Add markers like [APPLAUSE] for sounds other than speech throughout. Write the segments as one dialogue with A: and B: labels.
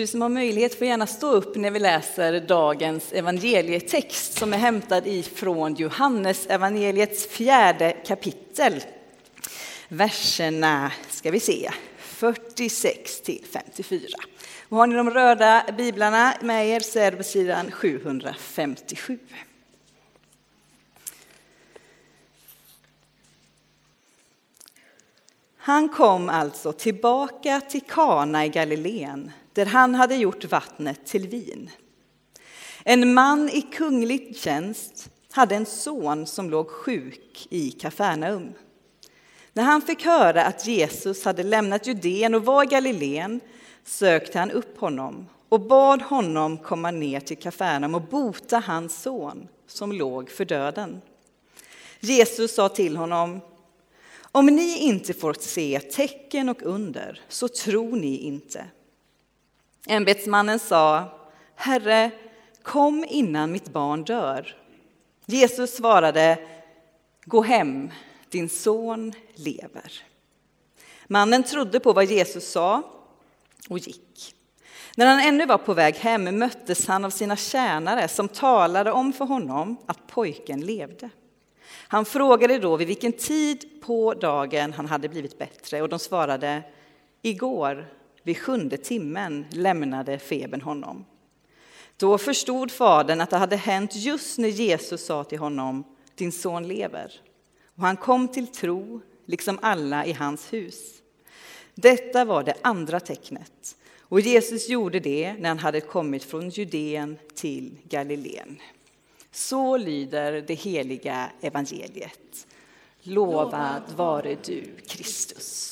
A: Du som har möjlighet får gärna stå upp när vi läser dagens evangelietext som är hämtad ifrån Johannes evangeliets fjärde kapitel. Verserna ska vi se, 46 till 54. Och har ni de röda biblarna med er så är det på sidan 757. Han kom alltså tillbaka till Kana i Galileen där han hade gjort vattnet till vin. En man i kunglig tjänst hade en son som låg sjuk i Kafarnaum. När han fick höra att Jesus hade lämnat Judeen och var i Galileen sökte han upp honom och bad honom komma ner till Kafarnaum och bota hans son som låg för döden. Jesus sa till honom om ni inte får se tecken och under så tror ni inte. Ämbetsmannen sa, Herre, kom innan mitt barn dör. Jesus svarade, gå hem, din son lever. Mannen trodde på vad Jesus sa och gick. När han ännu var på väg hem möttes han av sina tjänare som talade om för honom att pojken levde. Han frågade då vid vilken tid på dagen han hade blivit bättre och de svarade igår vid sjunde timmen lämnade febern honom. Då förstod fadern att det hade hänt just när Jesus sa till honom din son lever. Och han kom till tro, liksom alla i hans hus. Detta var det andra tecknet. Och Jesus gjorde det när han hade kommit från Judeen till Galileen. Så lyder det heliga evangeliet. Lovad vare du, Kristus.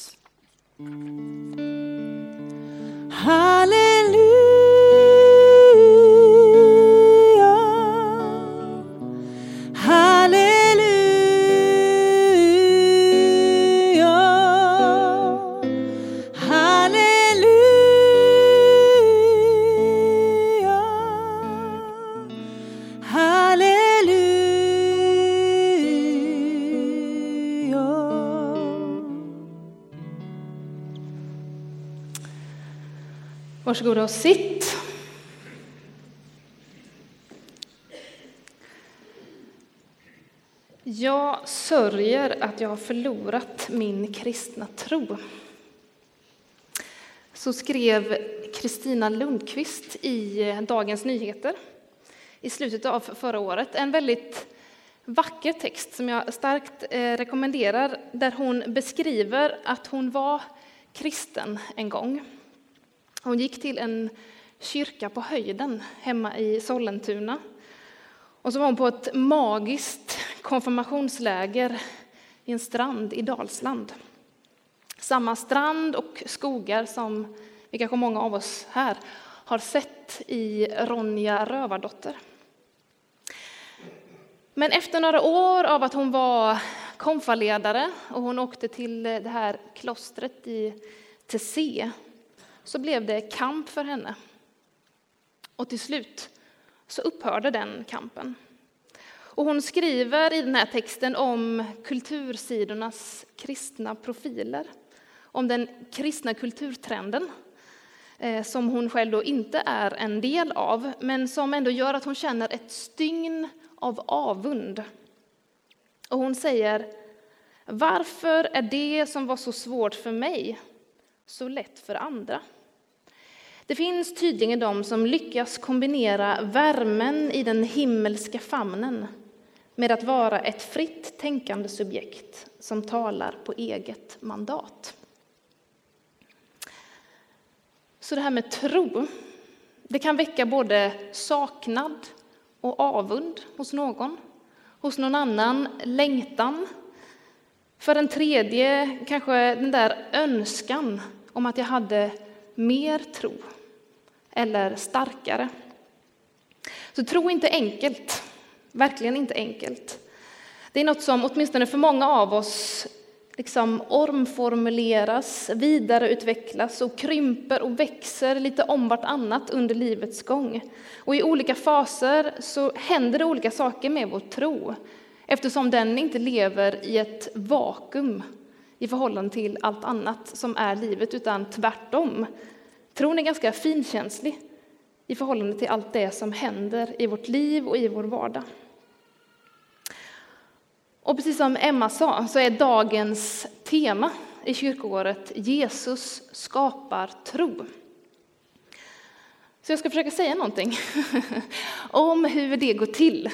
B: Hallelujah. Varsågoda och sitt. Jag sörjer att jag har förlorat min kristna tro. Så skrev Kristina Lundqvist i Dagens Nyheter i slutet av förra året. En väldigt vacker text som jag starkt eh, rekommenderar där hon beskriver att hon var kristen en gång. Hon gick till en kyrka på höjden hemma i Sollentuna. Och så var hon på ett magiskt konfirmationsläger i en strand i Dalsland. Samma strand och skogar som vi kanske många av oss här har sett i Ronja Rövardotter. Men efter några år av att hon var konfaledare och hon åkte till det här klostret i Tessé så blev det kamp för henne. Och till slut så upphörde den kampen. Och hon skriver i den här texten om kultursidornas kristna profiler, om den kristna kulturtrenden eh, som hon själv då inte är en del av, men som ändå gör att hon känner ett stygn av avund. Och hon säger, varför är det som var så svårt för mig så lätt för andra? Det finns tydligen de som lyckas kombinera värmen i den himmelska famnen med att vara ett fritt tänkande subjekt som talar på eget mandat. Så det här med tro, det kan väcka både saknad och avund hos någon. Hos någon annan längtan. För en tredje kanske den där önskan om att jag hade mer tro eller starkare. Så tro inte enkelt, verkligen inte enkelt. Det är något som åtminstone för många av oss liksom omformuleras, vidareutvecklas och krymper och växer lite om vartannat under livets gång. Och i olika faser så händer det olika saker med vår tro eftersom den inte lever i ett vakuum i förhållande till allt annat som är livet, utan tvärtom Tron är ganska finkänslig i förhållande till allt det som händer i vårt liv och i vår vardag. Och precis som Emma sa så är dagens tema i kyrkoåret Jesus skapar tro. Så jag ska försöka säga någonting [LAUGHS] om hur det går till.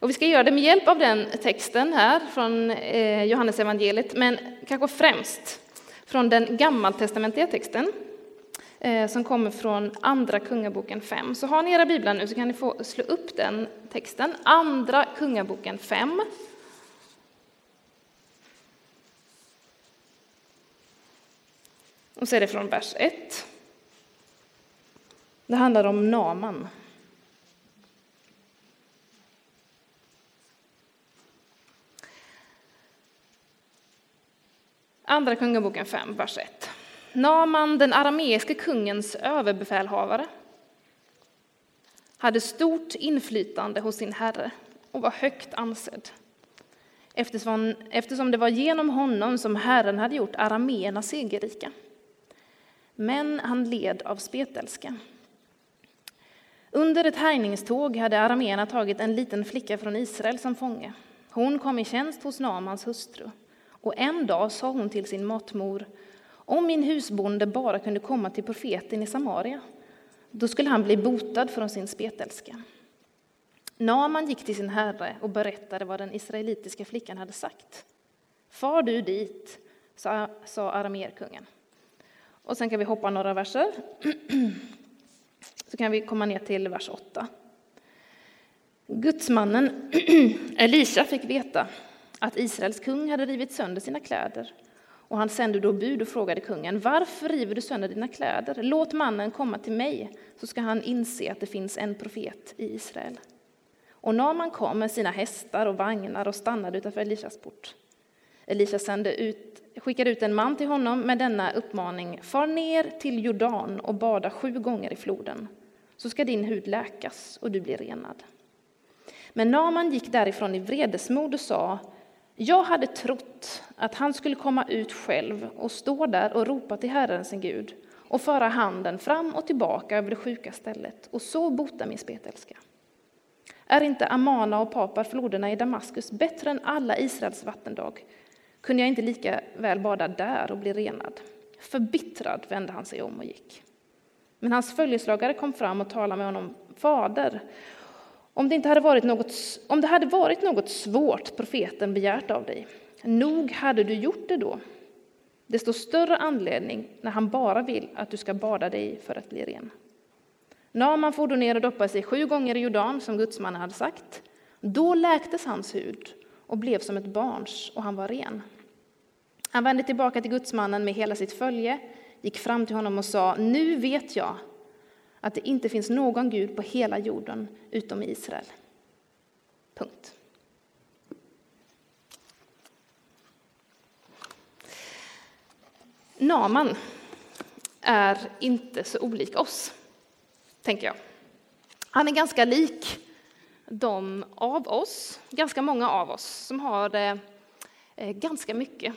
B: Och vi ska göra det med hjälp av den texten här från Johannesevangeliet Johannes evangeliet, men kanske främst från den gammaltestamentliga texten Eh, som kommer från Andra Kungaboken 5. Så har ni era biblar nu så kan ni få slå upp den texten. Andra Kungaboken 5. Och så är det från vers 1. Det handlar om Naman. Andra Kungaboken 5, vers 1. Naman, den arameiske kungens överbefälhavare, hade stort inflytande hos sin herre och var högt ansedd eftersom, eftersom det var genom honom som Herren hade gjort arameerna segerrika. Men han led av spetälska. Under ett härjningståg hade arameerna tagit en liten flicka från Israel som fånge. Hon kom i tjänst hos Namans hustru. Och en dag sa hon till sin matmor, om min husbonde bara kunde komma till profeten i Samaria, då skulle han bli botad från sin spetälska. Naman gick till sin herre och berättade vad den israelitiska flickan hade sagt. Far du dit, sa, aramerkungen. Och sen kan vi hoppa några verser. Så kan vi komma ner till vers 8. Gudsmannen [CLEARS THROAT] Elisha fick veta att Israels kung hade rivit sönder sina kläder. Och han sände då bud och frågade kungen, varför river du sönder dina kläder? Låt mannen komma till mig, så ska han inse att det finns en profet i Israel. Och Naman kom med sina hästar och vagnar och stannade utanför Elishas port. Elisha sände ut, skickade ut en man till honom med denna uppmaning, far ner till Jordan och bada sju gånger i floden, så ska din hud läkas och du blir renad. Men Naman gick därifrån i vredesmod och sa, jag hade trott att han skulle komma ut själv och stå där och ropa till Herren sin Gud och föra handen fram och tillbaka över det sjuka stället och så bota min spetälska. Är inte Amana och Papar, floderna i Damaskus, bättre än alla Israels vattendrag? Kunde jag inte lika väl bada där och bli renad? Förbittrad vände han sig om och gick. Men hans följeslagare kom fram och talade med honom. Fader, om det, inte hade varit något, om det hade varit något svårt profeten begärt av dig, nog hade du gjort det då. Desto större anledning när han bara vill att du ska bada dig för att bli ren. Naman for då ner och doppade sig sju gånger i Jordan, som gudsmannen hade sagt. Då läktes hans hud och blev som ett barns, och han var ren. Han vände tillbaka till gudsmannen med hela sitt följe, gick fram till honom och sa, nu vet jag att det inte finns någon Gud på hela jorden utom Israel. Punkt. Naman är inte så olik oss, tänker jag. Han är ganska lik de av oss, ganska många av oss, som har det eh, ganska mycket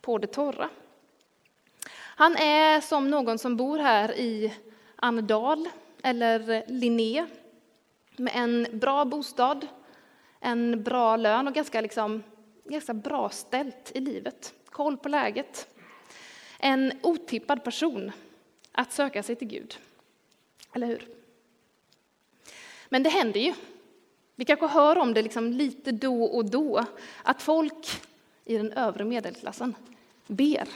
B: på det torra. Han är som någon som bor här i Annedal eller Linné med en bra bostad, en bra lön och ganska, liksom, ganska bra ställt i livet. Koll på läget. En otippad person att söka sig till Gud. Eller hur? Men det händer ju. Vi kanske hör om det liksom lite då och då, att folk i den övre medelklassen ber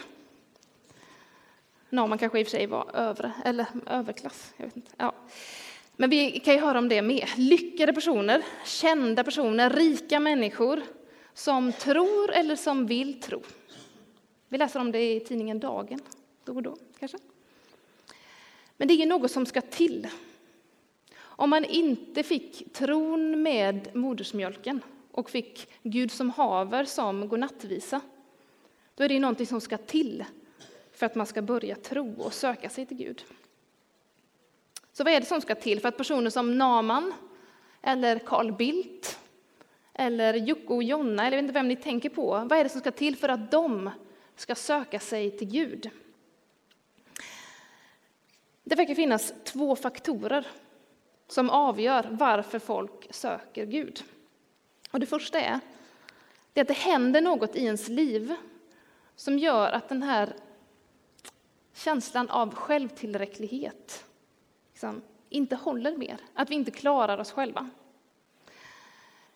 B: Norman kanske i och för sig var övre, eller överklass. Jag vet inte. Ja. Men vi kan ju höra om det med. Lyckade personer, kända personer, rika människor som tror eller som vill tro. Vi läser om det i tidningen Dagen, då och då kanske. Men det är ju något som ska till. Om man inte fick tron med modersmjölken och fick Gud som haver som godnattvisa, då är det någonting som ska till för att man ska börja tro och söka sig till Gud. Så vad är det som ska till för att personer som Naman eller Carl Bildt eller Jocke och Jonna, eller jag vet inte vem ni tänker på, vad är det som ska till för att de ska söka sig till Gud? Det verkar finnas två faktorer som avgör varför folk söker Gud. Och det första är, det är att det händer något i ens liv som gör att den här känslan av självtillräcklighet liksom, inte håller mer, att vi inte klarar oss själva.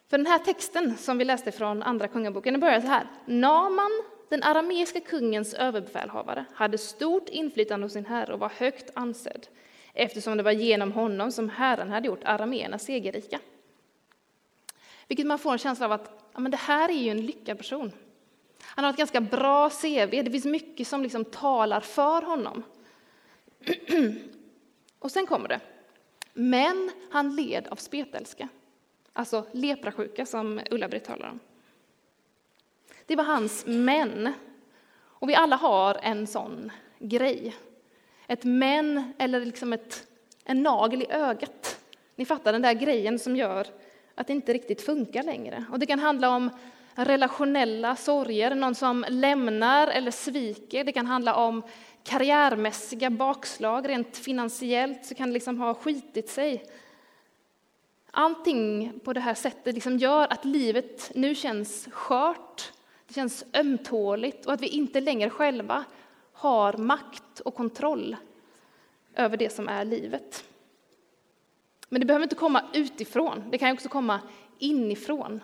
B: För den här texten som vi läste från Andra Kungaboken den börjar så här. Naman, den arameiska kungens överbefälhavare, hade stort inflytande hos sin herre och var högt ansedd eftersom det var genom honom som Herren hade gjort arameerna segerrika. Vilket man får en känsla av att ja, men det här är ju en lyckad person. Han har ett ganska bra CV, det finns mycket som liksom talar för honom. [CLEARS THROAT] Och sen kommer det. Men han led av spetälska, alltså leprasjuka som Ulla-Britt talar om. Det var hans men. Och vi alla har en sån grej. Ett men eller liksom ett, en nagel i ögat. Ni fattar den där grejen som gör att det inte riktigt funkar längre. Och det kan handla om relationella sorger, någon som lämnar eller sviker. Det kan handla om karriärmässiga bakslag, rent finansiellt så kan det liksom ha skitit sig. Allting på det här sättet liksom gör att livet nu känns skört, det känns ömtåligt och att vi inte längre själva har makt och kontroll över det som är livet. Men det behöver inte komma utifrån, det kan också komma inifrån.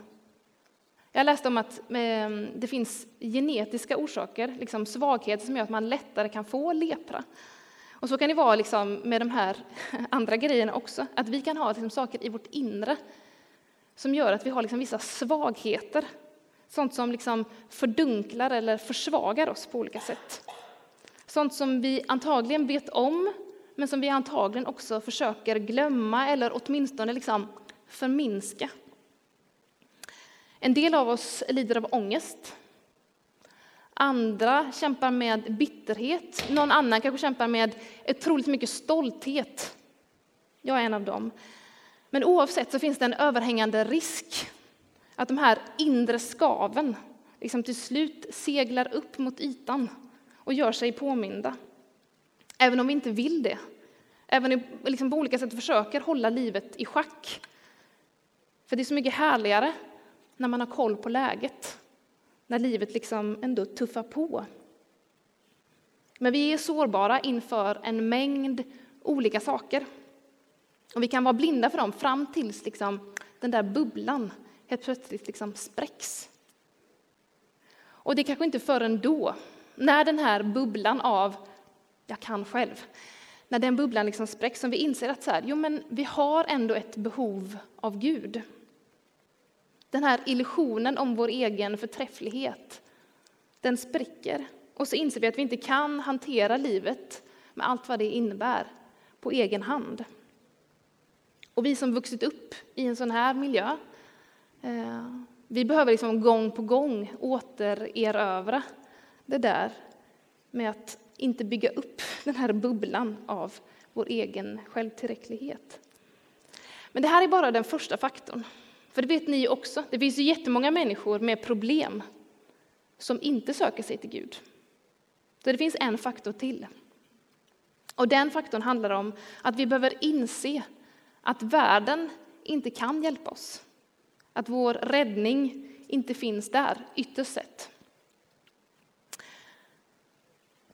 B: Jag läste om att ehm, det finns genetiska orsaker, liksom svagheter som gör att man lättare kan få lepra. Och så kan det vara liksom med de här [LAUGHS] andra grejerna också, att vi kan ha liksom saker i vårt inre som gör att vi har liksom vissa svagheter, sånt som liksom fördunklar eller försvagar oss på olika sätt. Sånt som vi antagligen vet om, men som vi antagligen också försöker glömma eller åtminstone liksom förminska. En del av oss lider av ångest. Andra kämpar med bitterhet. Någon annan kanske kämpar med otroligt mycket stolthet. Jag är en av dem. Men oavsett så finns det en överhängande risk att de här inre skaven liksom till slut seglar upp mot ytan och gör sig påminda. Även om vi inte vill det. Även om vi liksom på olika sätt försöker hålla livet i schack. För det är så mycket härligare när man har koll på läget, när livet liksom ändå tuffar på. Men vi är sårbara inför en mängd olika saker. Och vi kan vara blinda för dem fram tills liksom den där bubblan helt plötsligt liksom spräcks. Och det är kanske inte förrän då, när den här bubblan av jag kan själv, när den bubblan liksom spräcks som vi inser att så här, jo, men vi har ändå ett behov av Gud. Den här illusionen om vår egen förträfflighet, den spricker. Och så inser vi att vi inte kan hantera livet med allt vad det innebär på egen hand. Och vi som vuxit upp i en sån här miljö, eh, vi behöver liksom gång på gång återerövra det där med att inte bygga upp [LAUGHS] den här bubblan av vår egen självtillräcklighet. Men det här är bara den första faktorn. För det vet ni också, det finns ju jättemånga människor med problem som inte söker sig till Gud. Så det finns en faktor till. Och den faktorn handlar om att vi behöver inse att världen inte kan hjälpa oss. Att vår räddning inte finns där, ytterst sett.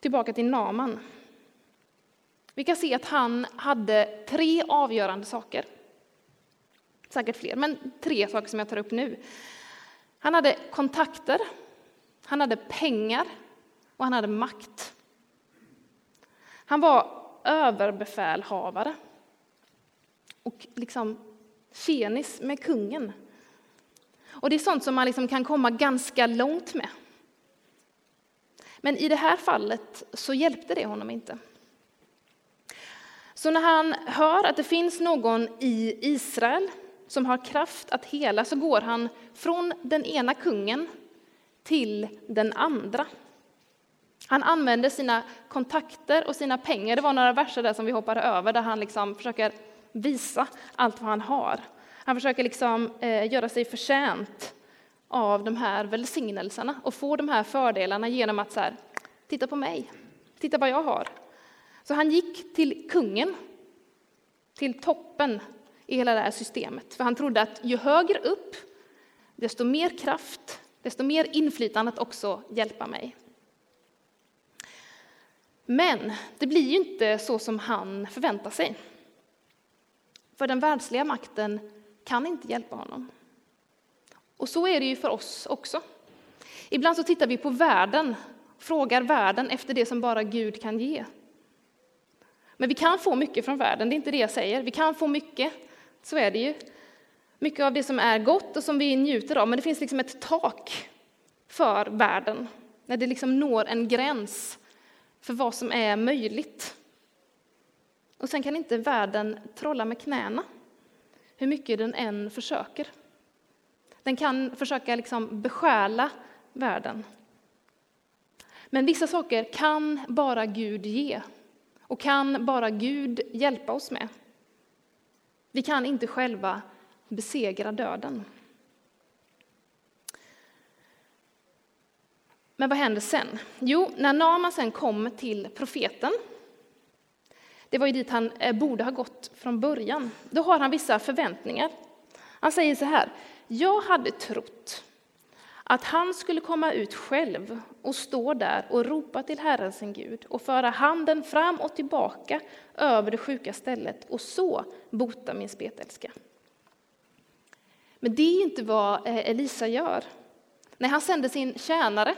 B: Tillbaka till Naman. Vi kan se att han hade tre avgörande saker säkert fler, men tre saker som jag tar upp nu. Han hade kontakter, han hade pengar och han hade makt. Han var överbefälhavare och liksom fenis med kungen. Och det är sånt som man liksom kan komma ganska långt med. Men i det här fallet så hjälpte det honom inte. Så när han hör att det finns någon i Israel som har kraft att hela så går han från den ena kungen till den andra. Han använder sina kontakter och sina pengar. Det var några verser där som vi hoppade över där han liksom försöker visa allt vad han har. Han försöker liksom, eh, göra sig förtjänt av de här välsignelserna och få de här fördelarna genom att så här, titta på mig, titta vad jag har. Så han gick till kungen, till toppen i hela det här systemet. För han trodde att ju högre upp, desto mer kraft, desto mer inflytande att också hjälpa mig. Men det blir ju inte så som han förväntar sig. För den världsliga makten kan inte hjälpa honom. Och så är det ju för oss också. Ibland så tittar vi på världen, frågar världen efter det som bara Gud kan ge. Men vi kan få mycket från världen, det är inte det jag säger. Vi kan få mycket, så är det ju. Mycket av det som är gott och som vi njuter av, men det finns liksom ett tak för världen. När det liksom når en gräns för vad som är möjligt. Och sen kan inte världen trolla med knäna, hur mycket den än försöker. Den kan försöka liksom besjäla världen. Men vissa saker kan bara Gud ge och kan bara Gud hjälpa oss med. Vi kan inte själva besegra döden. Men vad händer sen? Jo, när Naman sen kom till profeten, det var ju dit han eh, borde ha gått från början, då har han vissa förväntningar. Han säger så här, jag hade trott att han skulle komma ut själv och stå där och ropa till Herren sin Gud och föra handen fram och tillbaka över det sjuka stället och så bota min spetälska. Men det är inte vad eh, Elisa gör. Nej, han sänder sin tjänare.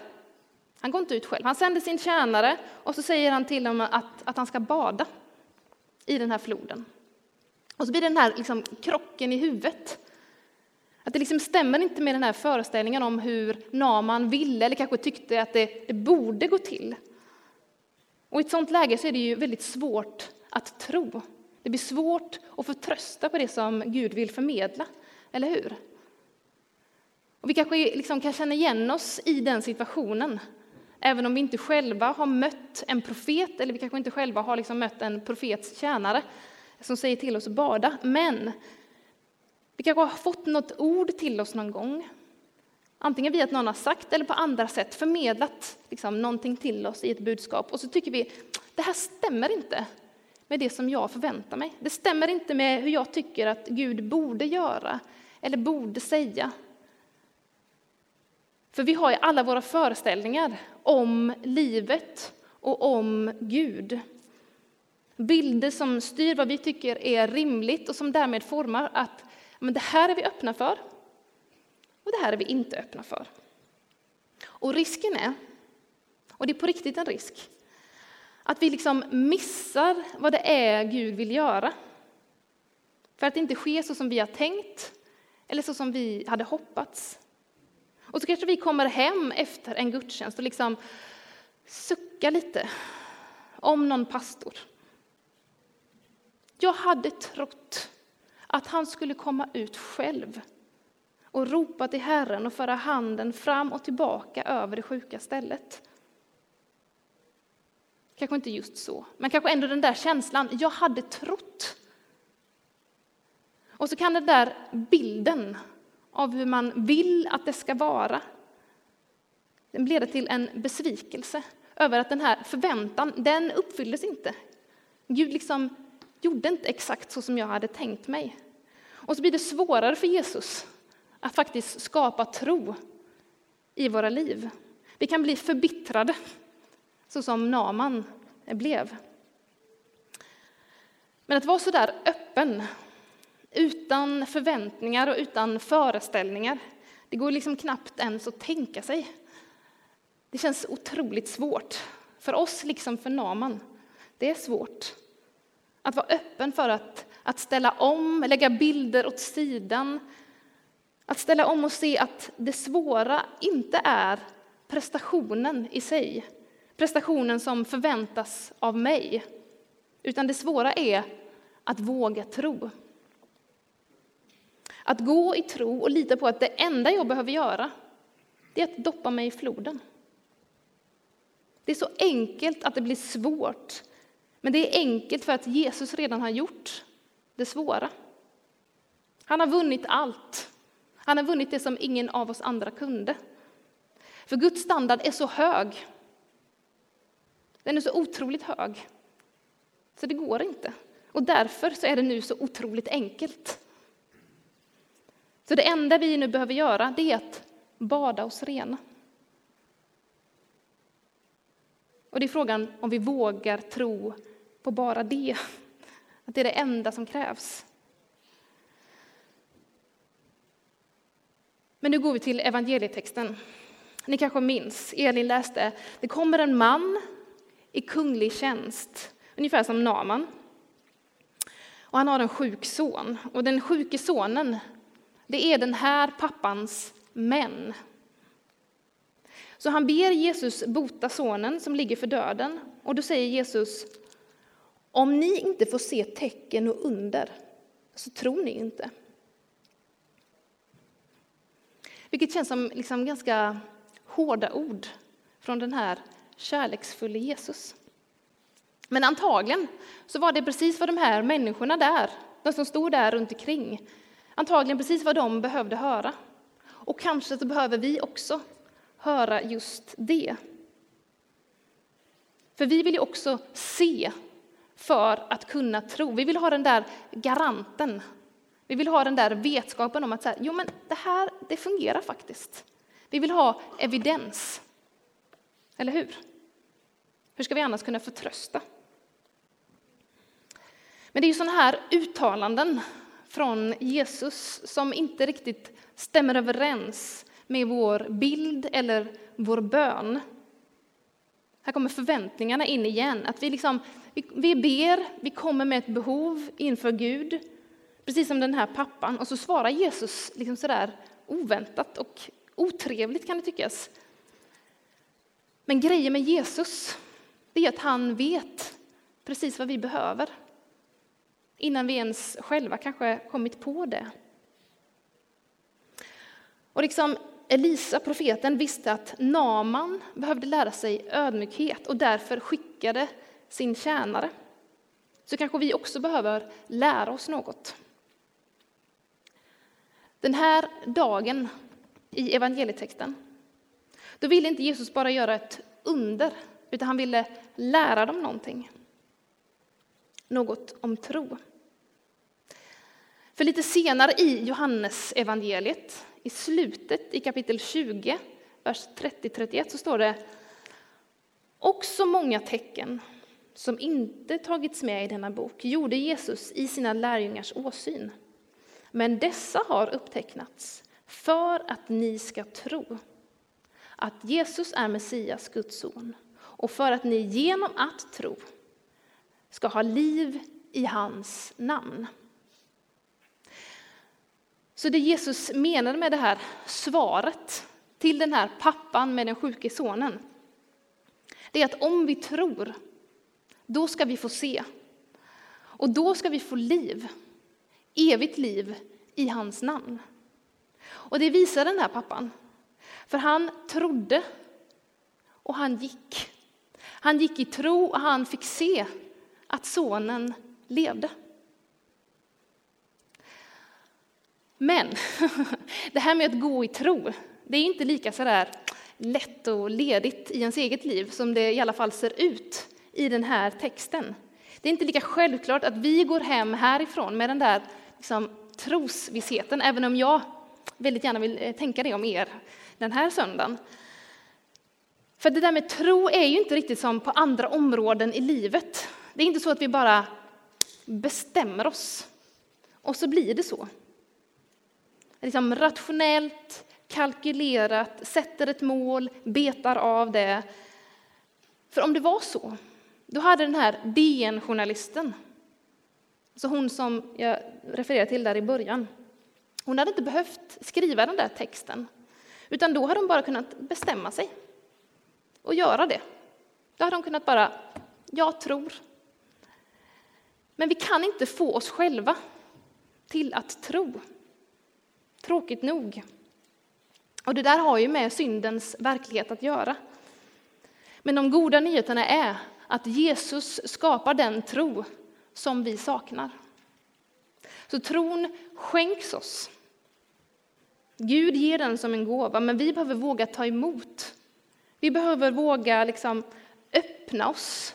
B: Han går inte ut själv. Han sänder sin tjänare och så säger han till honom att, att han ska bada i den här floden. Och så blir det den här liksom krocken i huvudet. Att det liksom stämmer inte med den här föreställningen om hur Naman ville eller kanske tyckte att det, det borde gå till. Och i ett sånt läge så är det ju väldigt svårt att tro. Det blir svårt att förtrösta på det som Gud vill förmedla, eller hur? Och vi kanske liksom kan känna igen oss i den situationen, även om vi inte själva har mött en profet, eller vi kanske inte själva har liksom mött en profets tjänare som säger till oss att bada. Men vi kanske har fått något ord till oss någon gång, antingen via att någon har sagt eller på andra sätt förmedlat liksom, någonting till oss i ett budskap. Och så tycker vi, det här stämmer inte med det som jag förväntar mig. Det stämmer inte med hur jag tycker att Gud borde göra eller borde säga. För vi har ju alla våra föreställningar om livet och om Gud. Bilder som styr vad vi tycker är rimligt och som därmed formar att men det här är vi öppna för och det här är vi inte öppna för. Och risken är, och det är på riktigt en risk, att vi liksom missar vad det är Gud vill göra. För att det inte sker så som vi har tänkt eller så som vi hade hoppats. Och så kanske vi kommer hem efter en gudstjänst och liksom suckar lite om någon pastor. Jag hade trott att han skulle komma ut själv och ropa till Herren och föra handen fram och tillbaka över det sjuka stället. Kanske inte just så, men kanske ändå den där känslan, jag hade trott. Och så kan den där bilden av hur man vill att det ska vara, den leda till en besvikelse över att den här förväntan, den uppfylldes inte. Gud liksom gjorde inte exakt så som jag hade tänkt mig. Och så blir det svårare för Jesus att faktiskt skapa tro i våra liv. Vi kan bli förbittrade, så som Naman blev. Men att vara så där öppen, utan förväntningar och utan föreställningar, det går liksom knappt ens att tänka sig. Det känns otroligt svårt, för oss liksom för Naman. Det är svårt. Att vara öppen för att, att ställa om, lägga bilder åt sidan. Att ställa om och se att det svåra inte är prestationen i sig, prestationen som förväntas av mig, utan det svåra är att våga tro. Att gå i tro och lita på att det enda jag behöver göra, det är att doppa mig i floden. Det är så enkelt att det blir svårt men det är enkelt för att Jesus redan har gjort det svåra. Han har vunnit allt. Han har vunnit det som ingen av oss andra kunde. För Guds standard är så hög. Den är så otroligt hög. Så det går inte. Och därför så är det nu så otroligt enkelt. Så det enda vi nu behöver göra det är att bada oss rena. Och det är frågan om vi vågar tro på bara det. Att det är det enda som krävs. Men nu går vi till evangelietexten. Ni kanske minns, Elin läste, det kommer en man i kunglig tjänst, ungefär som Naman. Och han har en sjuk son, och den sjuke sonen, det är den här pappans män. Så han ber Jesus bota sonen som ligger för döden, och då säger Jesus, om ni inte får se tecken och under, så tror ni inte. Vilket känns som liksom ganska hårda ord från den här kärleksfulla Jesus. Men antagligen så var det precis vad de här människorna där, de som stod där runt omkring, antagligen precis vad de behövde höra. Och kanske så behöver vi också höra just det. För vi vill ju också se för att kunna tro. Vi vill ha den där garanten. Vi vill ha den där vetskapen om att så här, jo, men det här det fungerar faktiskt. Vi vill ha evidens. Eller hur? Hur ska vi annars kunna förtrösta? Men det är ju sådana här uttalanden från Jesus som inte riktigt stämmer överens med vår bild eller vår bön. Här kommer förväntningarna in igen. Att vi, liksom, vi, ber, vi kommer med ett behov inför Gud, precis som den här pappan. Och så svarar Jesus liksom sådär oväntat och otrevligt kan det tyckas. Men grejen med Jesus, det är att han vet precis vad vi behöver. Innan vi ens själva kanske kommit på det. Och liksom Elisa, profeten, visste att Naman behövde lära sig ödmjukhet och därför skickade sin tjänare. Så kanske vi också behöver lära oss något. Den här dagen i evangelietexten, då ville inte Jesus bara göra ett under, utan han ville lära dem någonting. Något om tro. För lite senare i Johannes evangeliet i slutet i kapitel 20, vers 30-31, så står det också många tecken som inte tagits med i denna bok gjorde Jesus i sina lärjungars åsyn. Men dessa har upptecknats för att ni ska tro att Jesus är Messias, Guds son, och för att ni genom att tro ska ha liv i hans namn. Så det Jesus menade med det här svaret till den här pappan med den sjuke sonen, det är att om vi tror, då ska vi få se. Och då ska vi få liv, evigt liv i hans namn. Och det visar den här pappan. För han trodde och han gick. Han gick i tro och han fick se att sonen levde. Men [LAUGHS] det här med att gå i tro, det är inte lika sådär lätt och ledigt i ens eget liv som det i alla fall ser ut i den här texten. Det är inte lika självklart att vi går hem härifrån med den där liksom, trosvissheten, även om jag väldigt gärna vill eh, tänka det om er den här söndagen. För det där med tro är ju inte riktigt som på andra områden i livet. Det är inte så att vi bara bestämmer oss och så blir det så liksom rationellt, kalkylerat, sätter ett mål, betar av det. För om det var så, då hade den här DN-journalisten, alltså hon som jag refererade till där i början, hon hade inte behövt skriva den där texten, utan då hade hon bara kunnat bestämma sig och göra det. Då hade hon kunnat bara, jag tror. Men vi kan inte få oss själva till att tro. Tråkigt nog. Och det där har ju med syndens verklighet att göra. Men de goda nyheterna är att Jesus skapar den tro som vi saknar. Så tron skänks oss. Gud ger den som en gåva, men vi behöver våga ta emot. Vi behöver våga liksom öppna oss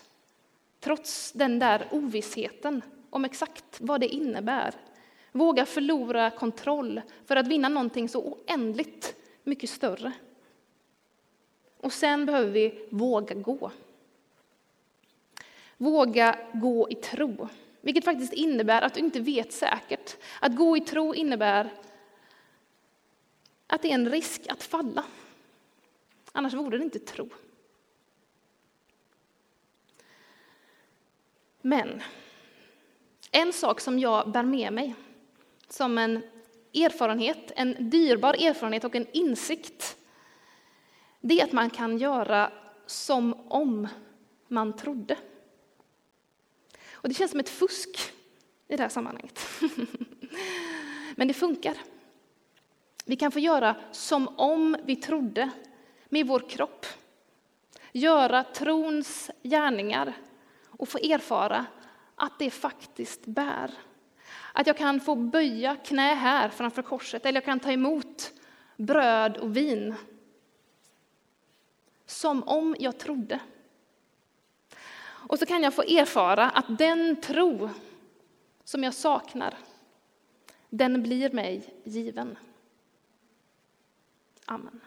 B: trots den där ovissheten om exakt vad det innebär. Våga förlora kontroll för att vinna någonting så oändligt mycket större. Och sen behöver vi våga gå. Våga gå i tro, vilket faktiskt innebär att du inte vet säkert. Att gå i tro innebär att det är en risk att falla. Annars vore det inte tro. Men en sak som jag bär med mig som en erfarenhet, en dyrbar erfarenhet och en insikt, det är att man kan göra som om man trodde. Och det känns som ett fusk i det här sammanhanget. [LAUGHS] Men det funkar. Vi kan få göra som om vi trodde med vår kropp. Göra trons gärningar och få erfara att det faktiskt bär. Att jag kan få böja knä här framför korset eller jag kan ta emot bröd och vin. Som om jag trodde. Och så kan jag få erfara att den tro som jag saknar, den blir mig given. Amen.